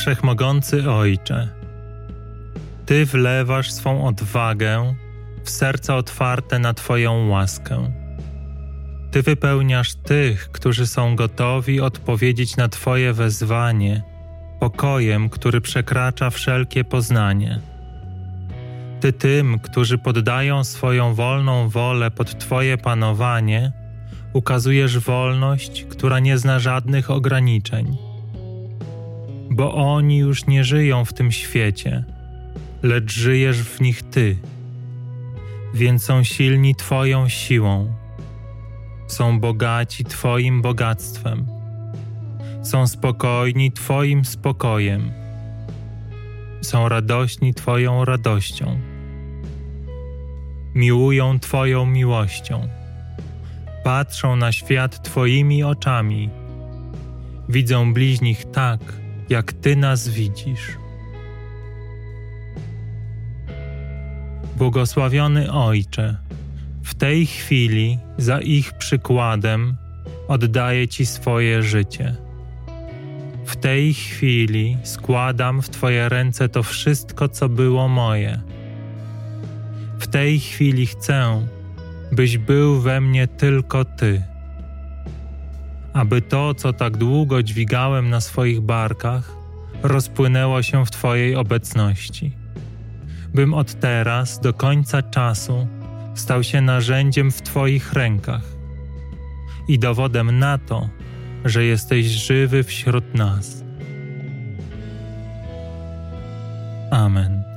Wszechmogący Ojcze, Ty wlewasz swą odwagę w serca otwarte na Twoją łaskę. Ty wypełniasz tych, którzy są gotowi odpowiedzieć na Twoje wezwanie, pokojem, który przekracza wszelkie poznanie. Ty tym, którzy poddają swoją wolną wolę pod Twoje panowanie, ukazujesz wolność, która nie zna żadnych ograniczeń. Bo oni już nie żyją w tym świecie, lecz żyjesz w nich Ty, więc są silni Twoją siłą, są bogaci Twoim bogactwem, są spokojni Twoim spokojem, są radośni Twoją radością, miłują Twoją miłością patrzą na świat Twoimi oczami. Widzą bliźnich tak, jak Ty nas widzisz. Błogosławiony Ojcze, w tej chwili za ich przykładem oddaję Ci swoje życie. W tej chwili składam w Twoje ręce to wszystko, co było moje. W tej chwili chcę, byś był we mnie tylko Ty. Aby to, co tak długo dźwigałem na swoich barkach, rozpłynęło się w Twojej obecności. Bym od teraz do końca czasu stał się narzędziem w Twoich rękach i dowodem na to, że jesteś żywy wśród nas. Amen.